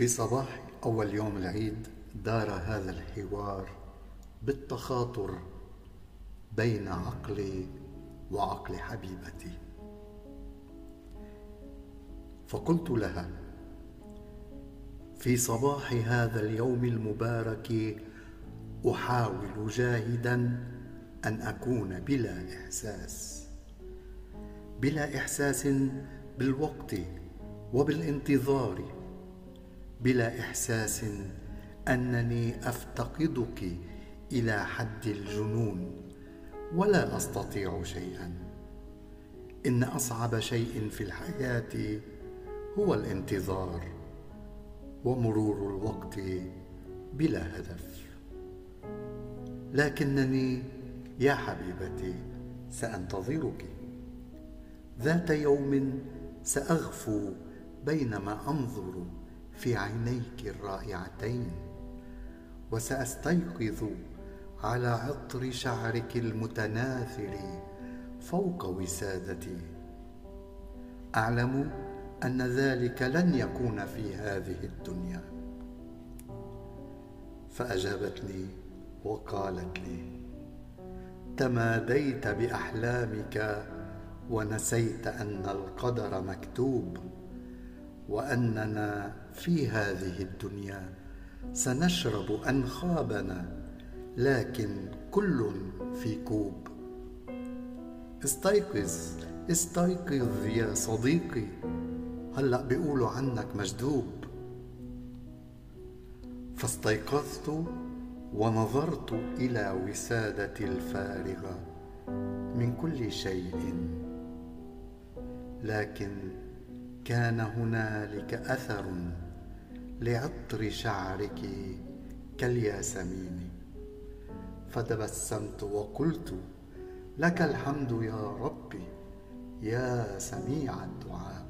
في صباح أول يوم العيد دار هذا الحوار بالتخاطر بين عقلي وعقل حبيبتي. فقلت لها في صباح هذا اليوم المبارك أحاول جاهدا أن أكون بلا إحساس بلا إحساس بالوقت وبالانتظار بلا إحساس أنني أفتقدك إلى حد الجنون ولا استطيع شيئا. إن أصعب شيء في الحياة هو الانتظار ومرور الوقت بلا هدف. لكنني يا حبيبتي سأنتظرك. ذات يوم سأغفو بينما أنظر في عينيك الرائعتين وسأستيقظ على عطر شعرك المتناثر فوق وسادتي. أعلم أن ذلك لن يكون في هذه الدنيا. فأجابتني وقالت لي تماديت بأحلامك ونسيت أن القدر مكتوب. وأننا في هذه الدنيا سنشرب أنخابنا لكن كل في كوب. استيقظ استيقظ يا صديقي. هلأ بيقولوا عنك مجذوب. فاستيقظت ونظرت إلى وسادتي الفارغة من كل شيء. لكن كان هنالك أثر لعطر شعرك كالياسمين. فتبسمت وقلت لك الحمد يا ربي يا سميع الدعاء.